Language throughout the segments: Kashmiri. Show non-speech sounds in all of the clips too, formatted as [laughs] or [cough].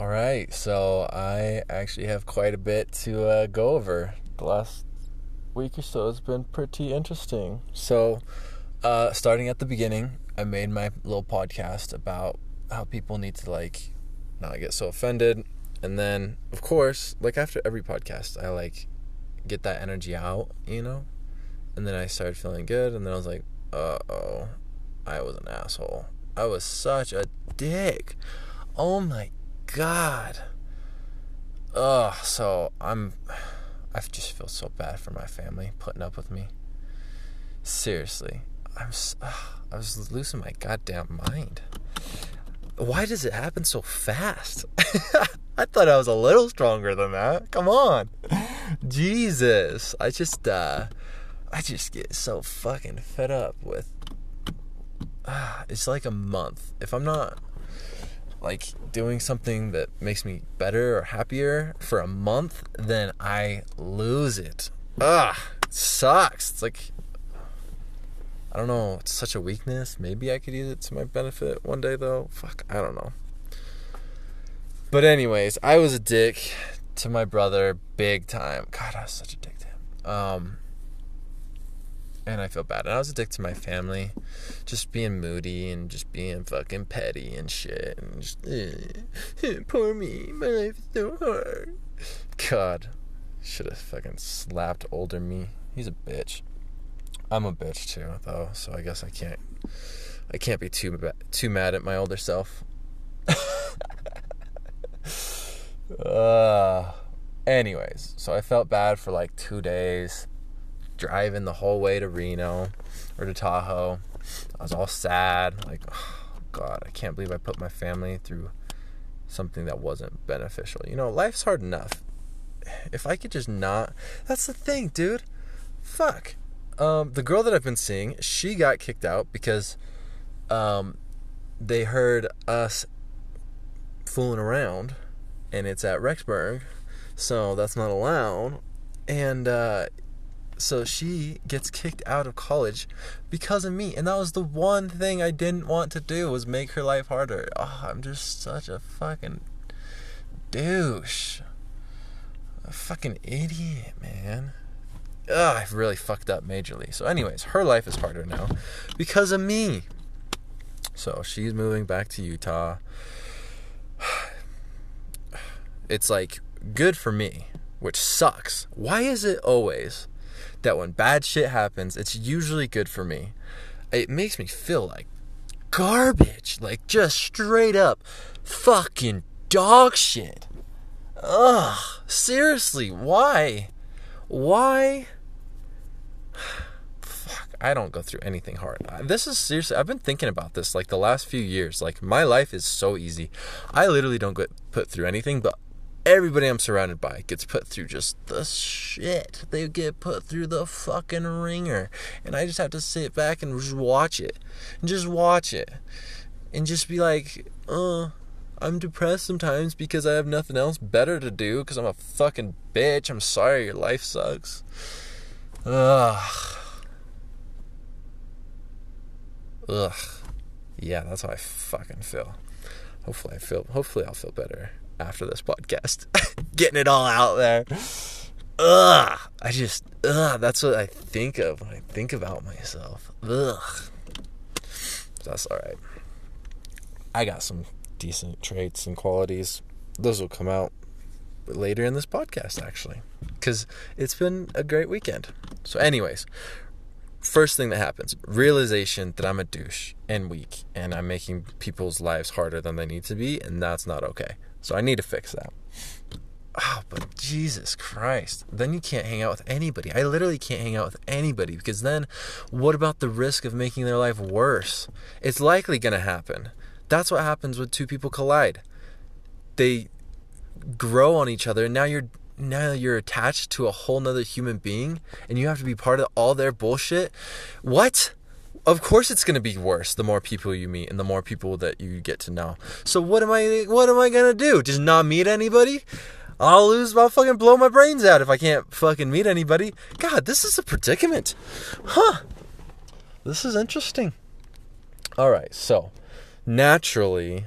Right so I actually have quite bit go last week breath interesting so starting at the beginning a made my love part podcast happy پُلایِک نا get so faint then of course like after every part case I like get energy how God. Ugh, so I'm... I just feel so bad for my family putting up with me. Seriously. I'm so, ugh, I was losing my goddamn mind. Why does it happen so fast? [laughs] I thought I was a little stronger than that. Come on. Jesus. I just, uh... I just get so fucking fed up with... Uh, it's like a month. If I'm not like doing something that makes metre happier for a month then loves its spin میوٗرین چھُ سۄ گژھان peaceful like though days ٹ I win how we road how said like my family something that was usual you know life sort enough I kit is نا that a thing to further refine sing she got cake because the her us phone round and it is big so that no wow and so she gets mess the one thing is it's like good for me why is is always that when bad shit happens, it's usually good for me. It makes me feel like garbage, like just straight up fucking dog shit. Ugh, seriously, why? Why? [sighs] Fuck, I don't go through anything hard. This is seriously, I've been thinking about this like the last few years. Like, my life is so easy. I literally don't get put through anything, but everybody I'm surrounded by gets put through just the shit. They get put through the fucking ringer. And I just have to sit back and just watch it. And just watch it. And just be like, uh, I'm depressed sometimes because I have nothing else better to do because I'm a fucking bitch. I'm sorry your life sucks. Ugh. Ugh. Yeah, that's how I fucking feel. Hopefully I feel, hopefully I'll feel better. This podcast guest actually we kind so a was first thing happen realization ترٛےٚ M a ٹیوٗش add weekend I am making people's life harder but okay جایسٹاتھی بٔڈ ہیٚگا with anybody because then what the risk of making you life worse it like لی can happen that what happen with you people ک lied through on each other you attach to whole nother human being and you had be for all their push what's of course worse the more فیوٗرفو this is interesting so naturally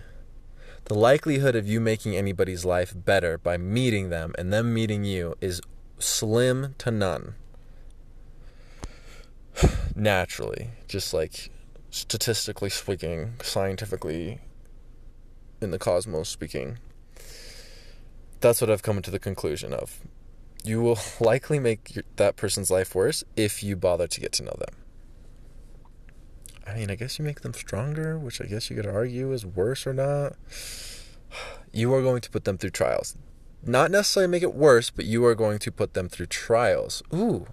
the likely her if you making any بری is life better by marrying them and marries slim ton naturally, just like statistically speaking, scientifically, in the cosmos speaking. That's what I've come to the conclusion of. You will [laughs] likely make that person's life worse if you bother to get to know them. I mean, I guess you make them stronger, which I guess you could argue is worse or not. [sighs] You are going to put them through trials. Not necessarily make it worse, but you are going to put them through trials. Ooh.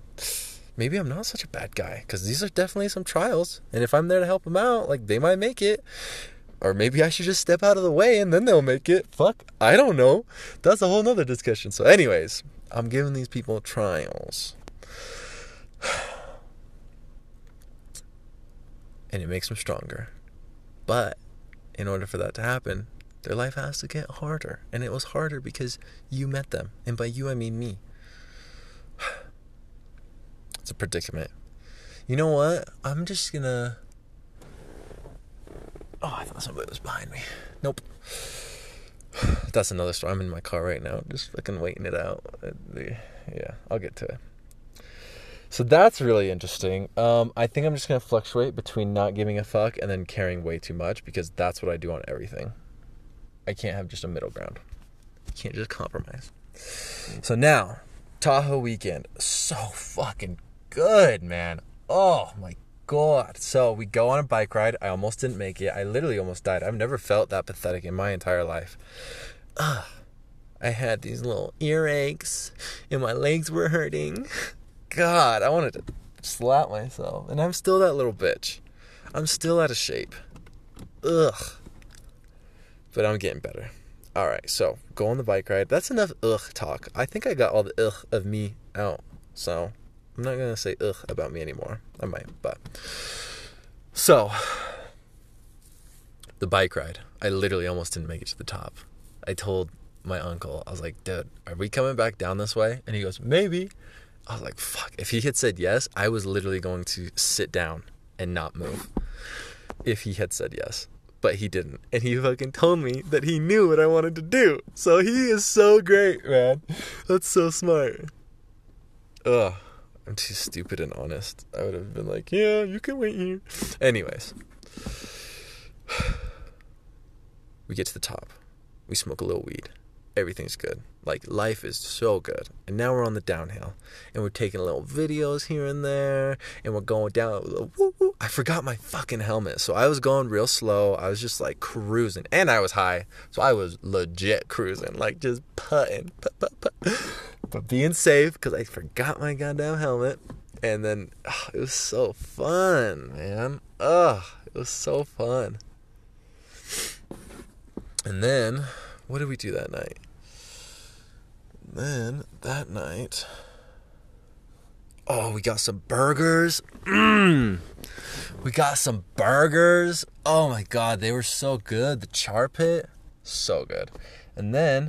گر by for that happen life together because you met um be you mean me so that real interesting I think fluctuate between no giving a fuck and then care what we much because that what I didn't everything hmm just compromise so نی we can suck in good, man. Oh, my God. So we go on a bike ride. I almost didn't make it. I literally almost died. I've never felt that pathetic in my entire life. Uh, I had these little earaches, and my legs were hurting. God, I wanted to slap myself. And I'm still that little bitch. I'm still out of shape. Ugh. But I'm getting better. All right, so go on the bike ride. That's enough ugh talk. I think I got all the ugh of me out. So bike ride I little گم کیٚنٛہہ تھوپ my uncle ah like that وٕنکیٚنس مے بیس لِٹل ایڈ نا ٹھاپ وِز مۄکلو ویٖڈ ایٚوری تھِنٛگ اِز کٔر لایِک لایِف اِز سو کٔر نیٚوَر آن دَ ٹاوُن ہیٚو یِمو ٹھیکِن لوٚگ ویریس وِکیاس بٔرگرس وِکیس بٔرگرس آی کا دیو سو گارفے سو گین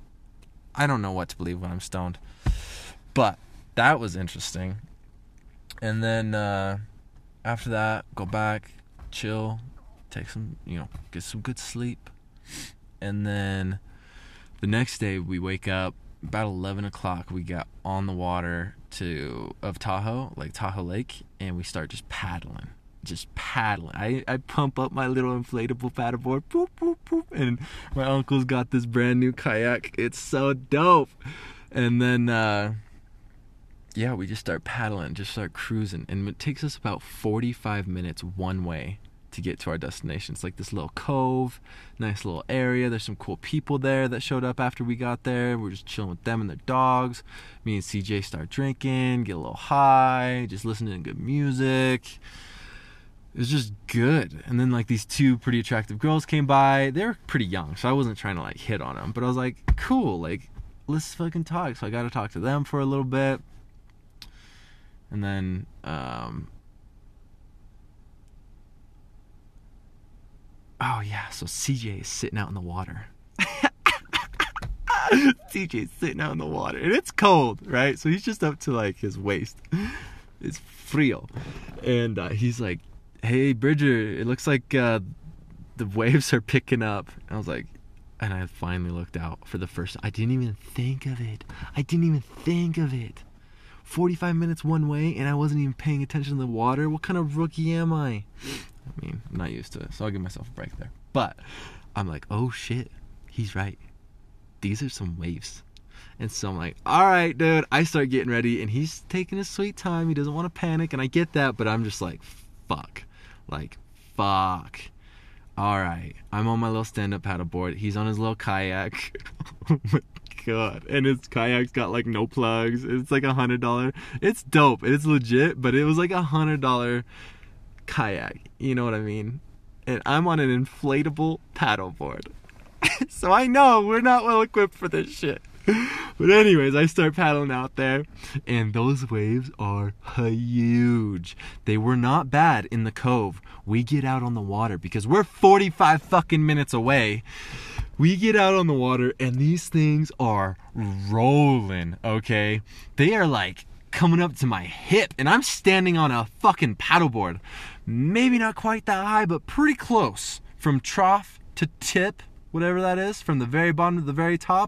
آی ڈوٹ know what play ویمٕز don't but that was interesting and then after that go back چھِ sleep and then the next day wake eleven o'clock وٕکیا on واریاہ تھاہو لایک تھاہو لایک اینٛڈ وی سِٹاٹ فیٹ لن just paddling. I, I pump up my little inflatable paddleboard, boop, boop, boop, and my uncle's got this brand new kayak. It's so dope. And then, uh, yeah, we just start paddling, just start cruising. And it takes us about 45 minutes one way to get to our destination. It's like this little cove, nice little area. There's some cool people there that showed up after we got there. We're just chilling with them and their dogs. Me and CJ start drinking, get a little high, just listening to good music. چھانہِ لایِک ٹھاک سۄ گرٕ ٹھاک ژٕ دَپو بے سی جایہِ ہے بٔڈ یہِ فایِو مِنٹٕس ووٚن وۄنۍ وۄز نہٕ یِم فینگ چھُس نہٕ واریاہ او شے تیٖز آرام فین ہے کنہِ پَک like, fuck. All right, I'm on my little stand-up paddle board. He's on his little kayak. [laughs] oh my God, and his kayak's got like no plugs. It's like a hundred dollar. It's dope, it's legit, but it was like a hundred dollar kayak. You know what I mean? And I'm on an inflatable paddle board. [laughs] so I know we're not well equipped for this shit. My hat and I sitting on a فرو بوڈ مے بِ خٲطرٕ close from trough to what it is from the very bad the و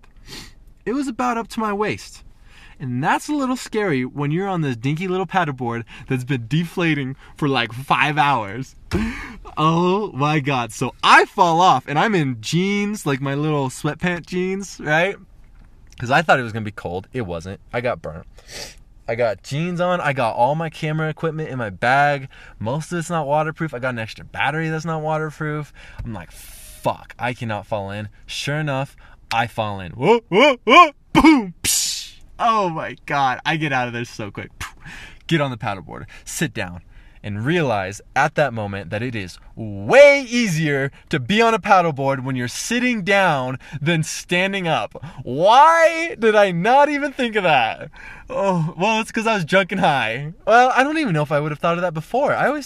اِٹ واے ویسٹ اِنس کیریز فایو اَگیر جیٖن آو ماے کھیمر کھوت مےٚ بیگ ماز واٹر پروٗفا نیکٕسٹ بیٹریز ٲس now waterproof follow ferry boat went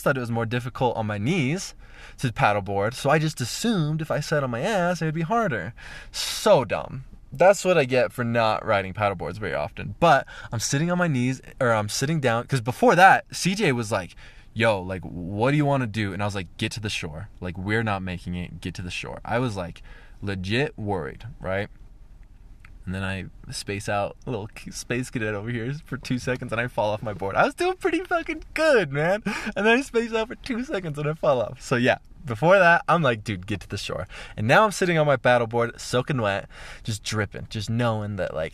was more difficult ferry boat so harder so down that لَے get for riding ferry boat is very after but am سیرِنٛگ اَمے نیٖز آرام سیٖرینٛگ دِز بِفور دیٹ سی جی I was like you like where you want D اِنز I get tour like where نا making a get tour I was like let یٔرڈ right yes آو long space create پٕٹرٛی safe boat تہِ گِٹ دَ شاٹ نٮ۪وٕ سِلِنٛگ آو پیرو بوٹ سُہ کٕنوے ژےٚ چھُس new in the like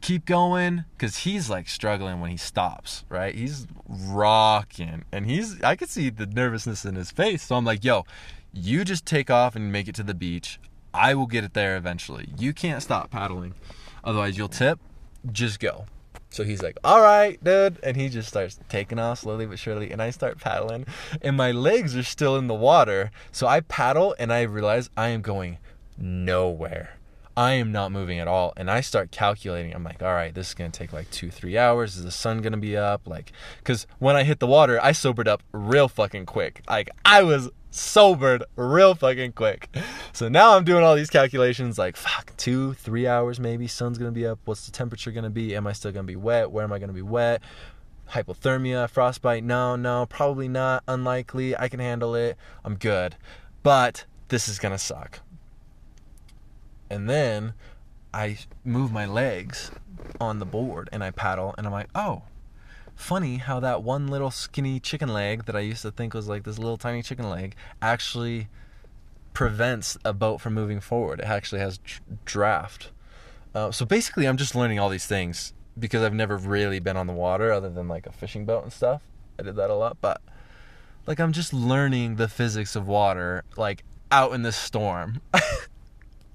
keep کیٛا when because he is like struggle in one he started walk can and his nervousness اِنز face some like you you just take off in make it اِچ I would get retired eventually you can فیرو otherwise youth safe just go so he's like hard he جسولی and آیٹاٹ فیروین in my leg still in the war so I پھیرو and I realize I am کووِنگ no where I am not moving like sun can be up like one I hit داٹَر may be sun can be am I ٹومِیا فرٛاس پاے ناو ناو پرٛاولی نا unlikely I can handle کیُر بٹ دِس اِز کین اکھ And then I move my legs on the board and I paddle, and I'm like, oh, funny how that one little skinny chicken leg that I used to think was like this little tiny chicken leg actually prevents a boat from moving forward. It actually has draft. Uh, so basically I'm just learning all these things because I've never really been on the water other than like a fishing boat and stuff. I did that a lot, but like I'm just learning the physics of water like out in this storm. [laughs]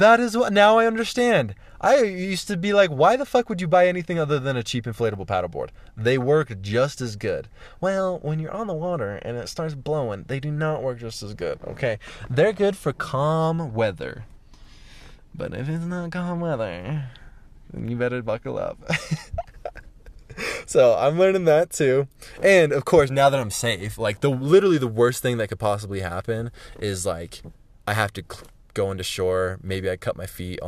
That is وَ now I understand I like why the فَکُٹوٹ they work کیٚو the shore may be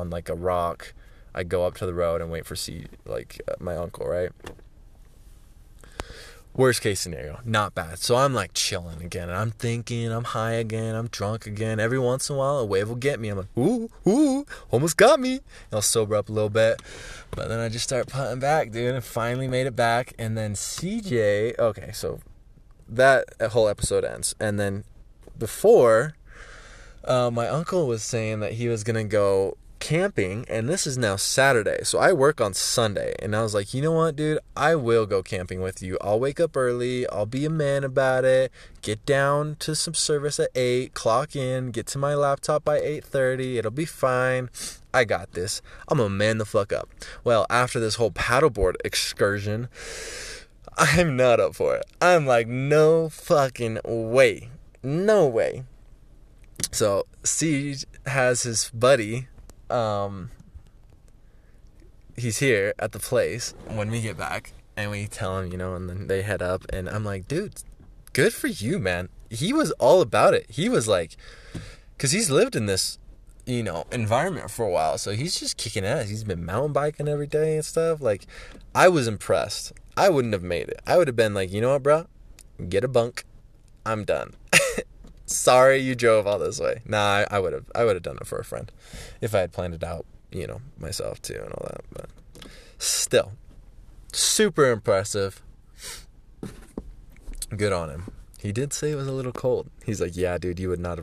for Uh, my uncle was saying that he was going to go camping, and this is now Saturday, so I work on Sunday, and I was like, you know what, dude, I will go camping with you. I'll wake up early, I'll be a man about it, get down to some service at 8, clock in, get to my laptop by 8:30, it'll be fine, I got this, I'm a man the fuck up. Well, after this whole paddleboard excursion, I'm not up for it. I'm like, no fucking way, no way. So she's is very here at the place when we get back am that up and am like did کِر for you man he was all bar he was like کِز yes live ڈِن دِس اِنو ایٚنوارمینٹ فور سوز kicking bike like I was in first I would enough may I would been like یوٗن oh برا گِر بنٛک آی ایم ڈَن اِمپریسِو گِران صحیح نار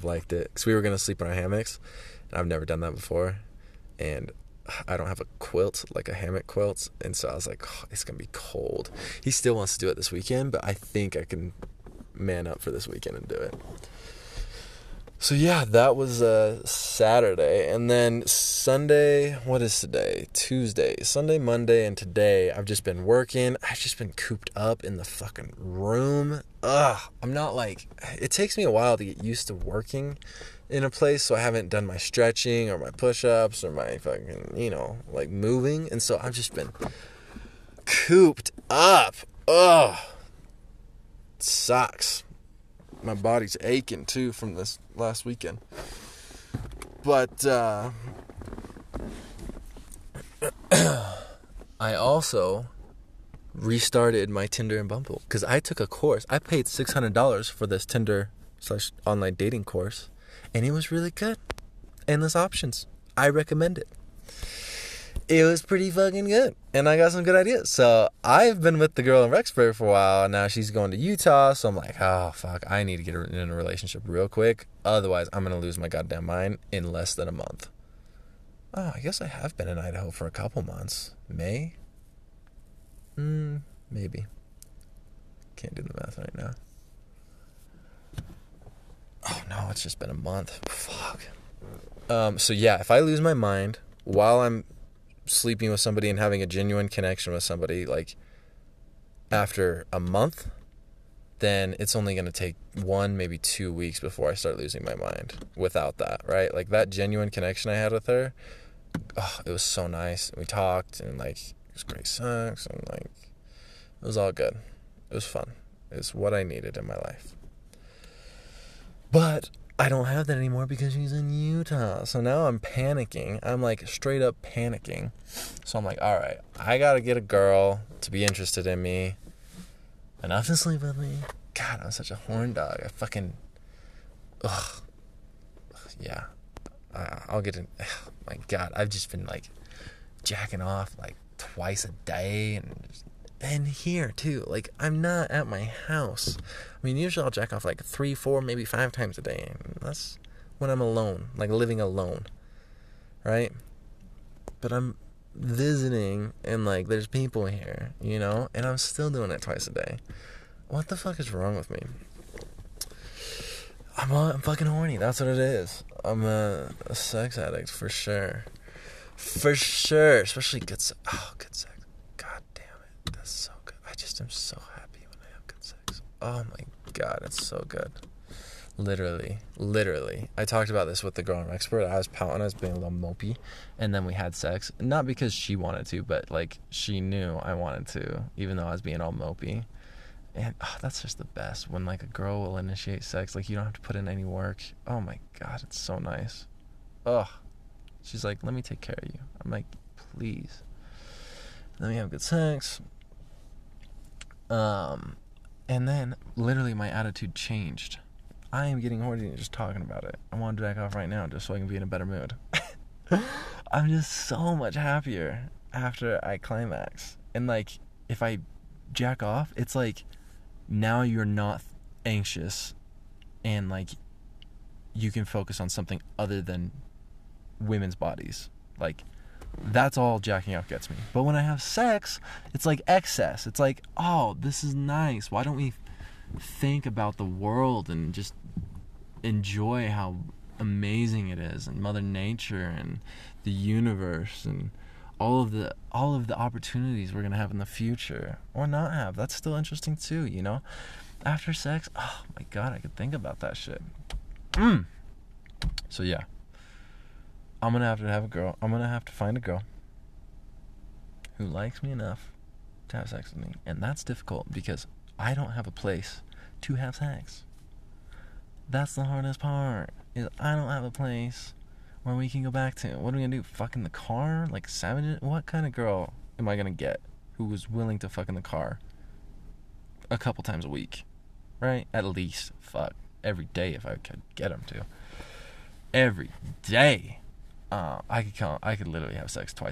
لایف تہٕ experience and I don't have اَتھ اَم ایٚکٕسٹل So yeah, that was uh, Saturday. And then Sunday, what is today? Tuesday. Sunday, Monday, and today, I've just been working. I've just been cooped up in the fucking room. I'm not like, it takes me a while to get used to working in a place, so I haven't done my stretching or my push-ups or my fucking, like moving, and so I've just been cooped up. It sucks. Back this last week and I also restarted my um pumps course six hundred dollars for tender tearing course any was relict optioned it was pretty fucking good. And I got some good ideas. So I've been with the girl in Rexburg for a while. And now she's going to Utah. So I'm like, oh, fuck. I need to get in a relationship real quick. Otherwise, I'm going to lose my goddamn mind in less than a month. Oh, I guess I have been in Idaho for a couple months. May? Hmm, maybe. Can't do the math right now. Oh, no, it's just been a month. Fuck. Um, so, yeah, if I lose my mind while I'm sleepy ٲسۍ in having a genuine connection اوس سَمبری like after a month then it's on one be through weeks my mind without that right like that gene connection fan a king um like fan fucking so ما گَر گرو بی اِنٹرسٹِڈ اینٛڈ پَکن کیٛاہ لایِک اینٛڈ ہیَر ٹھیٖک like I am not at my house we nick off like three four maybe five time it at am alone like living alone like That's so good. I just am so happy when I have good sex. Oh my god, it's so good. Literally, literally. I talked about this with the grown expert. I was pouting, I was being a little mopey, and then we had sex. Not because she wanted to, but like she knew I wanted to, even though I was being all mopey. And oh, that's just the best. When like a girl will initiate sex, like you don't have to put in any work. Oh my god, it's so nice. Ugh. She's like, let me take care of you. I'm like, please. Let me have good sex. Changed I am I so much happier after I climax in like if I jack off it's like no you're not anxious and like you can focus on something other then women's parties like that all jack get me pen I have sex it's like access it's like ah this is nice why don't you think about the world and just enjoy how amazing it is in mother nature in the یُنس in of the opportunities have the future um have to have کِرو امن have to fine you like max and that difficult be don't have a place ہیٚلس ما وُکھ go back like to fucking خر we force one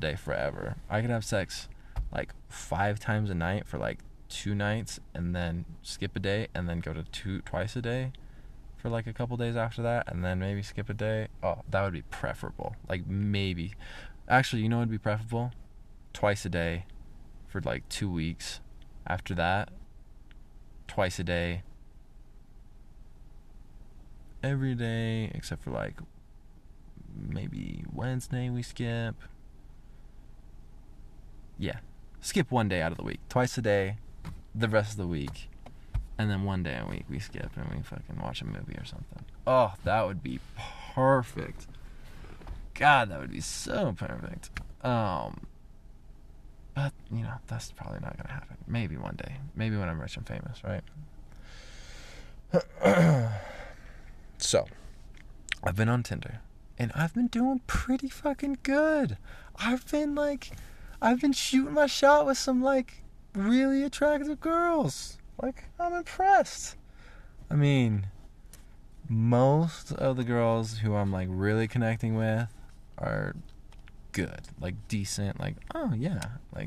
day for and have six like five times a night for like two nights and then skip day and then کِڈی for like Uppal day after that and then may back day ah the would be prefer ball like maybe after you know would prefer balls odd for like two weeks after that thrice a day every day except like maybe one day a week day waking شا awesome like of does like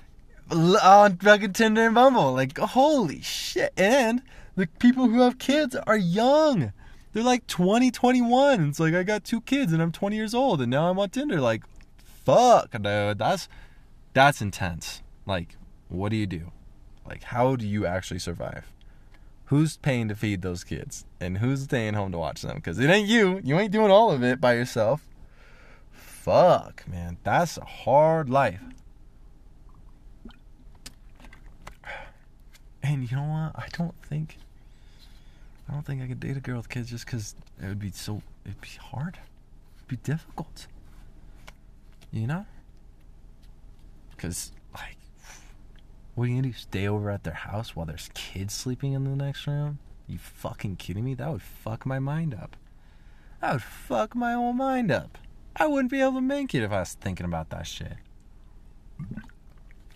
would and fit how And you know what? I don't think... I don't think I could date a girl with kids just because it would be so... It'd be hard. It'd be difficult. You know? Because, like... What are you going to do? Stay over at their house while there's kids sleeping in the next room? You fucking kidding me? That would fuck my mind up. That would fuck my whole mind up. I wouldn't be able to make it if I was thinking about that shit.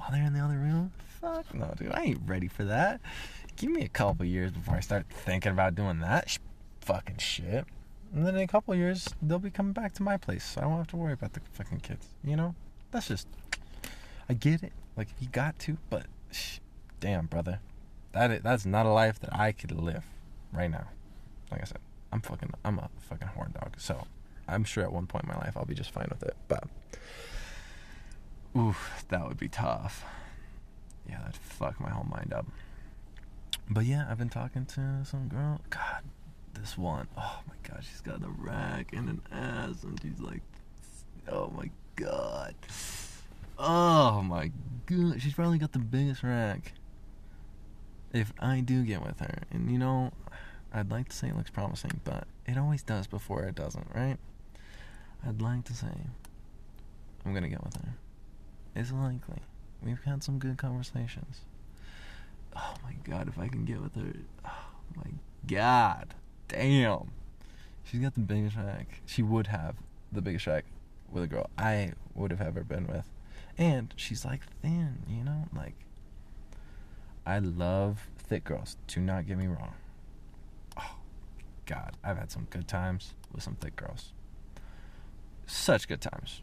while they're in the other room? Fuck no, dude. I ain't ready for that. Give me a couple years before I start thinking about doing that sh fucking shit. And then in a couple years, they'll be coming back to my place. So I won't have to worry about the fucking kids. You know? That's just... I get it. Like, you got to. But, sh damn, brother. That is, that's not a life that I could live right now. Like I said, I'm fucking... I'm a fucking horn dog. So, I'm sure at one point in my life, I'll be just fine with it. But... Oof, that would be tough. Yeah, that'd fuck my whole mind up. But yeah, I've been talking to some girl. God, this one. Oh my god, she's got a rack and an ass, and she's like, oh my god. Oh my god, she's probably got the biggest rack. If I do get with her, and you know, I'd like to say it looks promising, but it always does before it doesn't, right? I'd like to say I'm gonna get with her. It's likely. We've had some good conversations. Oh my god, if I can get with her. Oh my god. Damn. She's got the biggest rack. She would have the biggest rack with a girl I would have ever been with. And she's like thin, you know? Like, I love thick girls. Do not get me wrong. Oh god, I've had some good times with some thick girls. Such good times.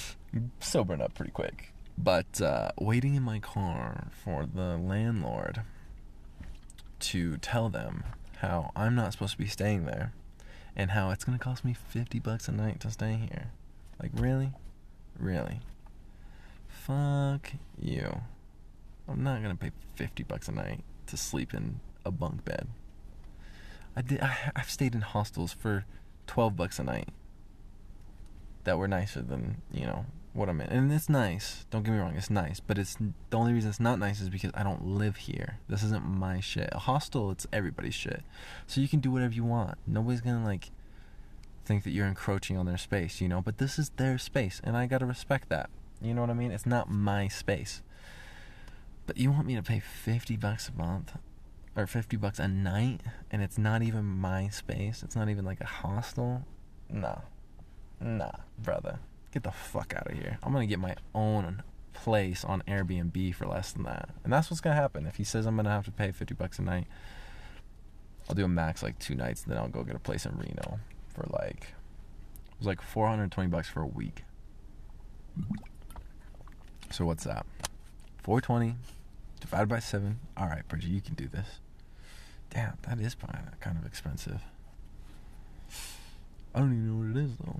Land them heaven hostel for two packs نا what I'm in. And it's nice. Don't get me wrong. It's nice. But it's the only reason it's not nice is because I don't live here. This isn't my shit. A hostel, it's everybody's shit. So you can do whatever you want. Nobody's going to, like, think that you're encroaching on their space, you know? But this is their space, and I got to respect that. You know what I mean? It's not my space. But you want me to pay $50 a month or $50 a night, and it's not even my space? It's not even, like, a hostel? Nah. Nah, brother. Fees fifty bucks نا max like night play for like like four hundred bucks for week so one by seven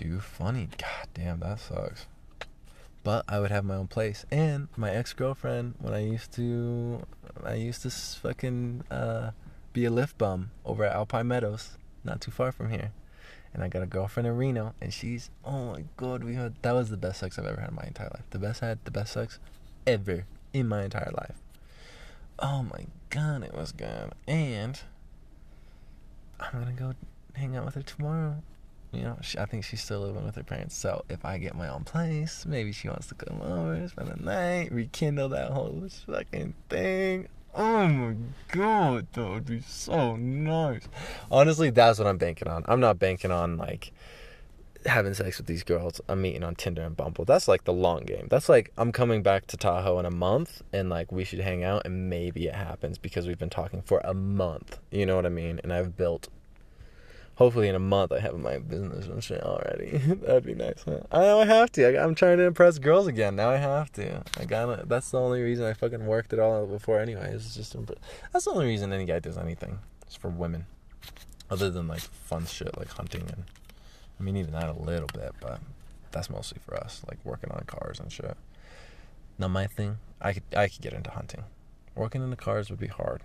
my ex girlfriend to to lift پمیر آو made not far from here girlfriend went ever in my life گنڈٕ نایِک لَگہِ سُہ اِنان پَمپو تَس لَگہِ تہٕ لانٛگ گیم تَس لَگہِ اَم کَمِنٛگ بیک ٹُو ہاو اَتھ اِنایِک we shut hang how maybe we been talking for اَتھ یہِ in half belt Hopefully in a month I have my business and shit already. [laughs] That'd be nice. Huh? I know I have to. I, I'm trying to impress girls again. Now I have to. I gotta, That's the only reason I fucking worked it all out before anyway. It's just imp- that's the only reason any guy does anything. It's for women. Other than like fun shit like hunting. and I mean even that a little bit. But that's mostly for us. Like working on cars and shit. Now my thing. I could, I could get into hunting. Working in the cars would be hard.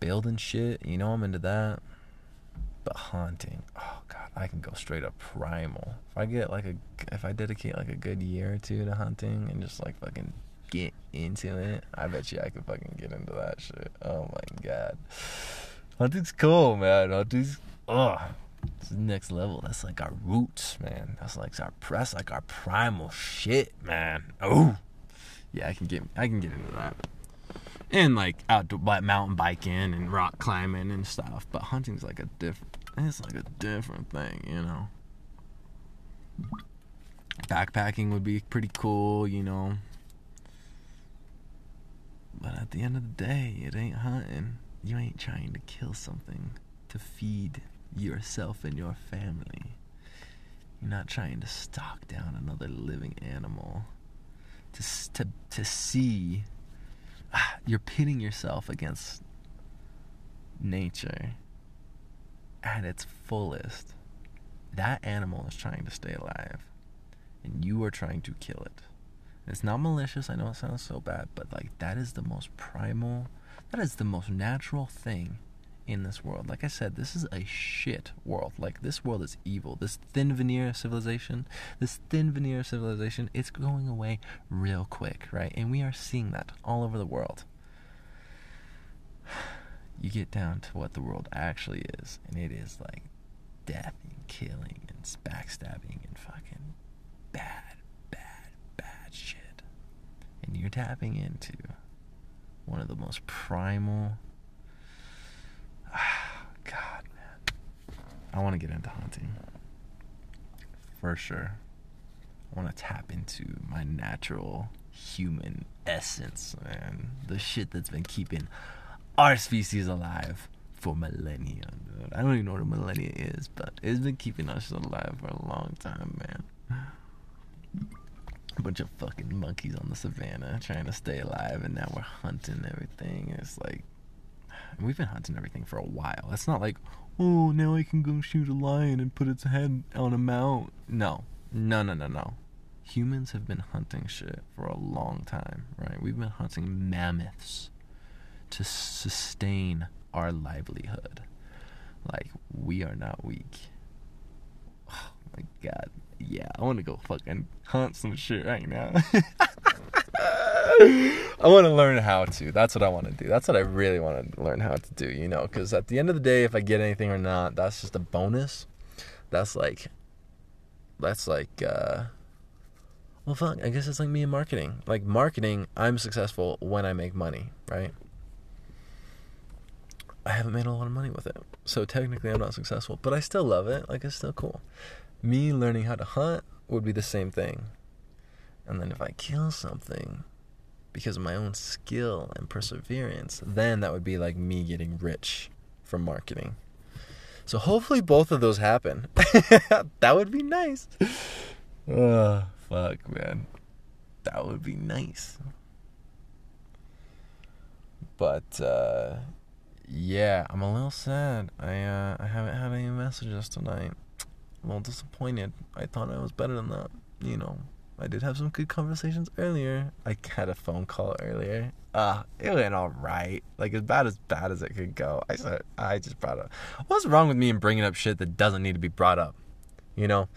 building shit. You know I'm into that. But haunting. Oh god, I can go straight up primal. If I get like a, if I dedicate like a good year or two to hunting and just like fucking get into it, I bet you I can fucking get into that shit. Oh my god, hunting's cool, man. Hunting's oh, it's the next level. That's like our roots, man. That's like our press, like our primal shit, man. Oh, yeah, I can get, I can get into that. and like out to like, mountain biking and rock climbing and stuff but hunting's like a different it's like a different thing you know backpacking would be pretty cool you know but at the end of the day it ain't hunting you ain't trying to kill something to feed yourself and your family you're not trying to stalk down another living animal to, to, to see you feeling if against nature and it's forest the animal trying city life and you are trying to kill it it normal nations that is the most primal that is the most natural thing in this world like as this is earth world like this world is is then we near civilization this then we near civilization incoming why real quick right and we are seeing that all over the world you content what it is like one most primal one high natural humans life fridge like weed ins نا like oh, now I can go shoot a lion and put its head on a mount. No, no, no, no, no. Humans have been hunting shit for a long time, right? We've been hunting mammoths to sustain our livelihood. Like, we are not weak. [sighs] Oh, my God. Yeah, I want to go fucking hunt some shit right now. [laughs] Bonus that like that like like successful when I make money successful or would be the same thing something because of my own skill and perseverance, then that would be like me getting rich from marketing. So hopefully both of those happen. [laughs] that would be nice. Oh, fuck, man. That would be nice. But, uh, yeah, I'm a little sad. I, uh, I haven't had any messages tonight. I'm a little disappointed. I thought I was better than that, you know. I did have some good conversations earlier. I had a phone call earlier. Uh, it went all right. Like, as bad as bad as it could go. I just, I just brought up. What's wrong with me and bringing up shit that doesn't need to be brought up? You know?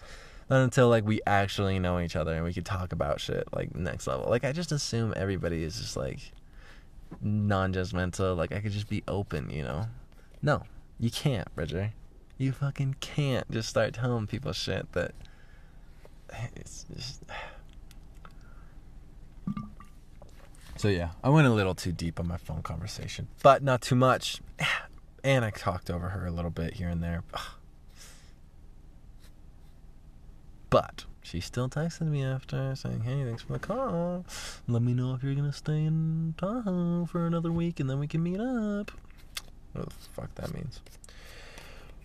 Not until, like, we actually know each other and we could talk about shit, like, next level. Like, I just assume everybody is just, like, non-judgmental. Like, I could just be open, you know? No. You can't, Bridger. You fucking can't just start telling people shit that... it's just [sighs] so yeah I went a little too deep on my phone conversation but not too much [sighs] and I talked over her a little bit here and there [sighs] but she still texted me after saying hey thanks for the call let me know if you're gonna stay in Tahoe for another week and then we can meet up what the fuck that means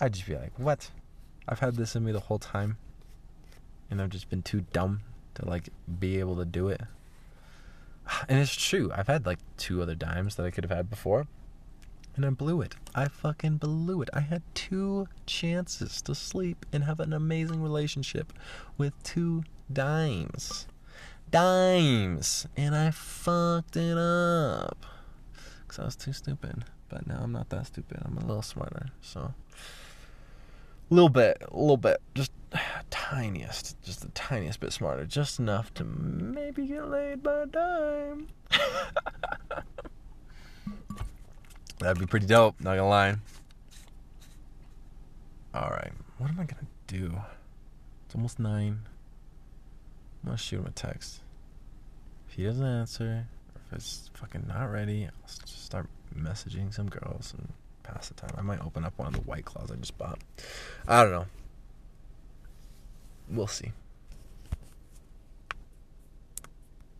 I'd just be like, what? I've had this in me the whole time. And I've just been too dumb to like be able to do it. And it's true. I've had like two other dimes that I could have had before. And I blew it. I fucking blew it. I had two chances to sleep and have an amazing relationship with two dimes. Dimes! And I fucked it up. Because I was too stupid. But now I'm not that stupid. I'm a little smarter. So... a little bit, a little bit, just [sighs] tiniest, just the tiniest bit smarter, just enough to maybe get laid by time. [laughs] That'd be pretty dope, not gonna lie. All right, what am I gonna do? It's almost nine. I'm gonna shoot him a text. If he doesn't answer, or if it's fucking not ready, I'll just start messaging some girls and open up پانِک أمِس پان آرام بوس